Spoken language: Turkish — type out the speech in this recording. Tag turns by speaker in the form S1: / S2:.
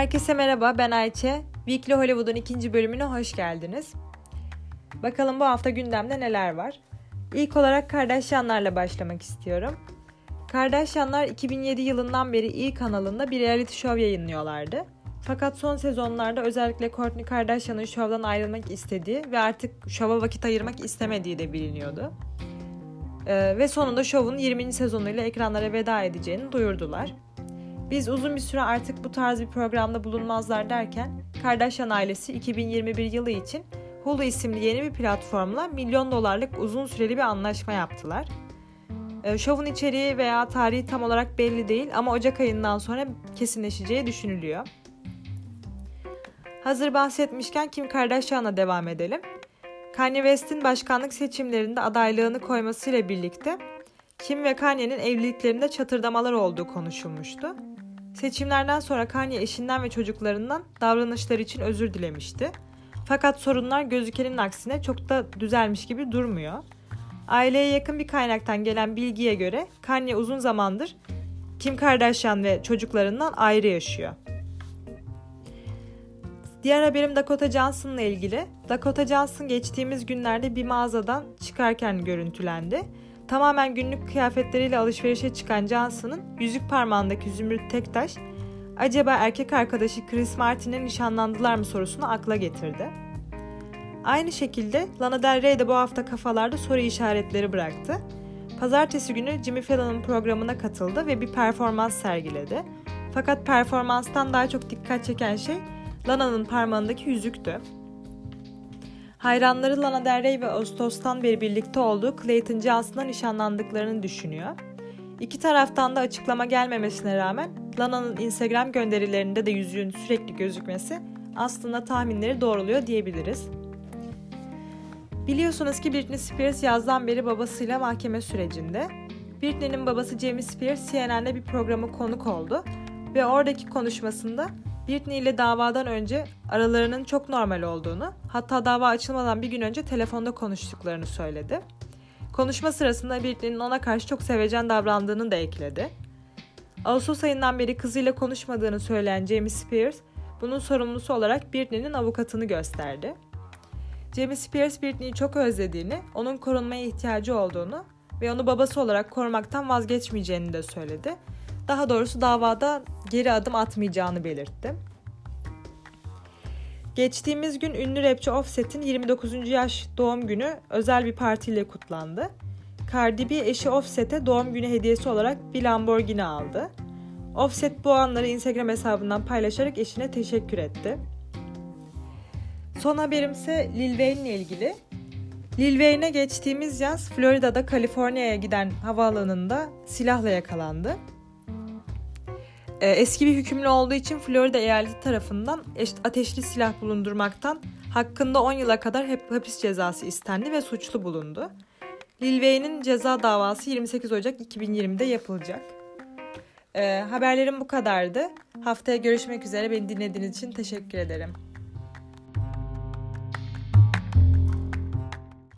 S1: Herkese merhaba, ben Ayçe. Weekly Hollywood'un ikinci bölümüne hoş geldiniz. Bakalım bu hafta gündemde neler var? İlk olarak Kardashianlarla başlamak istiyorum. Kardashianlar 2007 yılından beri iyi kanalında bir reality show yayınlıyorlardı. Fakat son sezonlarda özellikle Kourtney Kardashian'ın şovdan ayrılmak istediği ve artık şova vakit ayırmak istemediği de biliniyordu. Ee, ve sonunda şovun 20. sezonuyla ekranlara veda edeceğini duyurdular. Biz uzun bir süre artık bu tarz bir programda bulunmazlar derken Kardashian ailesi 2021 yılı için Hulu isimli yeni bir platformla milyon dolarlık uzun süreli bir anlaşma yaptılar. Ee, şovun içeriği veya tarihi tam olarak belli değil ama Ocak ayından sonra kesinleşeceği düşünülüyor. Hazır bahsetmişken Kim Kardashian'a devam edelim. Kanye West'in başkanlık seçimlerinde adaylığını koymasıyla birlikte Kim ve Kanye'nin evliliklerinde çatırdamalar olduğu konuşulmuştu. Seçimlerden sonra Kanye eşinden ve çocuklarından davranışları için özür dilemişti. Fakat sorunlar gözükenin aksine çok da düzelmiş gibi durmuyor. Aileye yakın bir kaynaktan gelen bilgiye göre Kanye uzun zamandır Kim Kardashian ve çocuklarından ayrı yaşıyor. Diğer haberim Dakota Johnson'la ilgili. Dakota Johnson geçtiğimiz günlerde bir mağazadan çıkarken görüntülendi. Tamamen günlük kıyafetleriyle alışverişe çıkan Johnson'ın yüzük parmağındaki zümrüt tek taş acaba erkek arkadaşı Chris Martin'e nişanlandılar mı sorusunu akla getirdi. Aynı şekilde Lana Del Rey de bu hafta kafalarda soru işaretleri bıraktı. Pazartesi günü Jimmy Fallon'ın programına katıldı ve bir performans sergiledi. Fakat performanstan daha çok dikkat çeken şey Lana'nın parmağındaki yüzüktü. Hayranları Lana Del Rey ve Ağustos'tan beri birlikte olduğu Clayton Johnson'a nişanlandıklarını düşünüyor. İki taraftan da açıklama gelmemesine rağmen Lana'nın Instagram gönderilerinde de yüzüğün sürekli gözükmesi aslında tahminleri doğruluyor diyebiliriz. Biliyorsunuz ki Britney Spears yazdan beri babasıyla mahkeme sürecinde. Britney'nin babası Jamie Spears CNN'de bir programa konuk oldu ve oradaki konuşmasında Britney ile davadan önce aralarının çok normal olduğunu, hatta dava açılmadan bir gün önce telefonda konuştuklarını söyledi. Konuşma sırasında Britney'nin ona karşı çok sevecen davrandığını da ekledi. Ağustos ayından beri kızıyla konuşmadığını söyleyen Jamie Spears, bunun sorumlusu olarak Britney'nin avukatını gösterdi. Jamie Spears Britney'i çok özlediğini, onun korunmaya ihtiyacı olduğunu ve onu babası olarak korumaktan vazgeçmeyeceğini de söyledi. Daha doğrusu davada geri adım atmayacağını belirtti. Geçtiğimiz gün ünlü rapçi Offset'in 29. yaş doğum günü özel bir partiyle kutlandı. Cardi B eşi Offset'e doğum günü hediyesi olarak bir Lamborghini aldı. Offset bu anları Instagram hesabından paylaşarak eşine teşekkür etti. Son haberimse Lil Wayne ile ilgili. Lil Wayne'e geçtiğimiz yaz Florida'da Kaliforniya'ya giden havaalanında silahla yakalandı. Ee, eski bir hükümlü olduğu için Florida eyaleti tarafından ateşli silah bulundurmaktan hakkında 10 yıla kadar hep hapis cezası istendi ve suçlu bulundu. Lil Wayne'in ceza davası 28 Ocak 2020'de yapılacak. Ee, haberlerim bu kadardı. Haftaya görüşmek üzere. Beni dinlediğiniz için teşekkür ederim.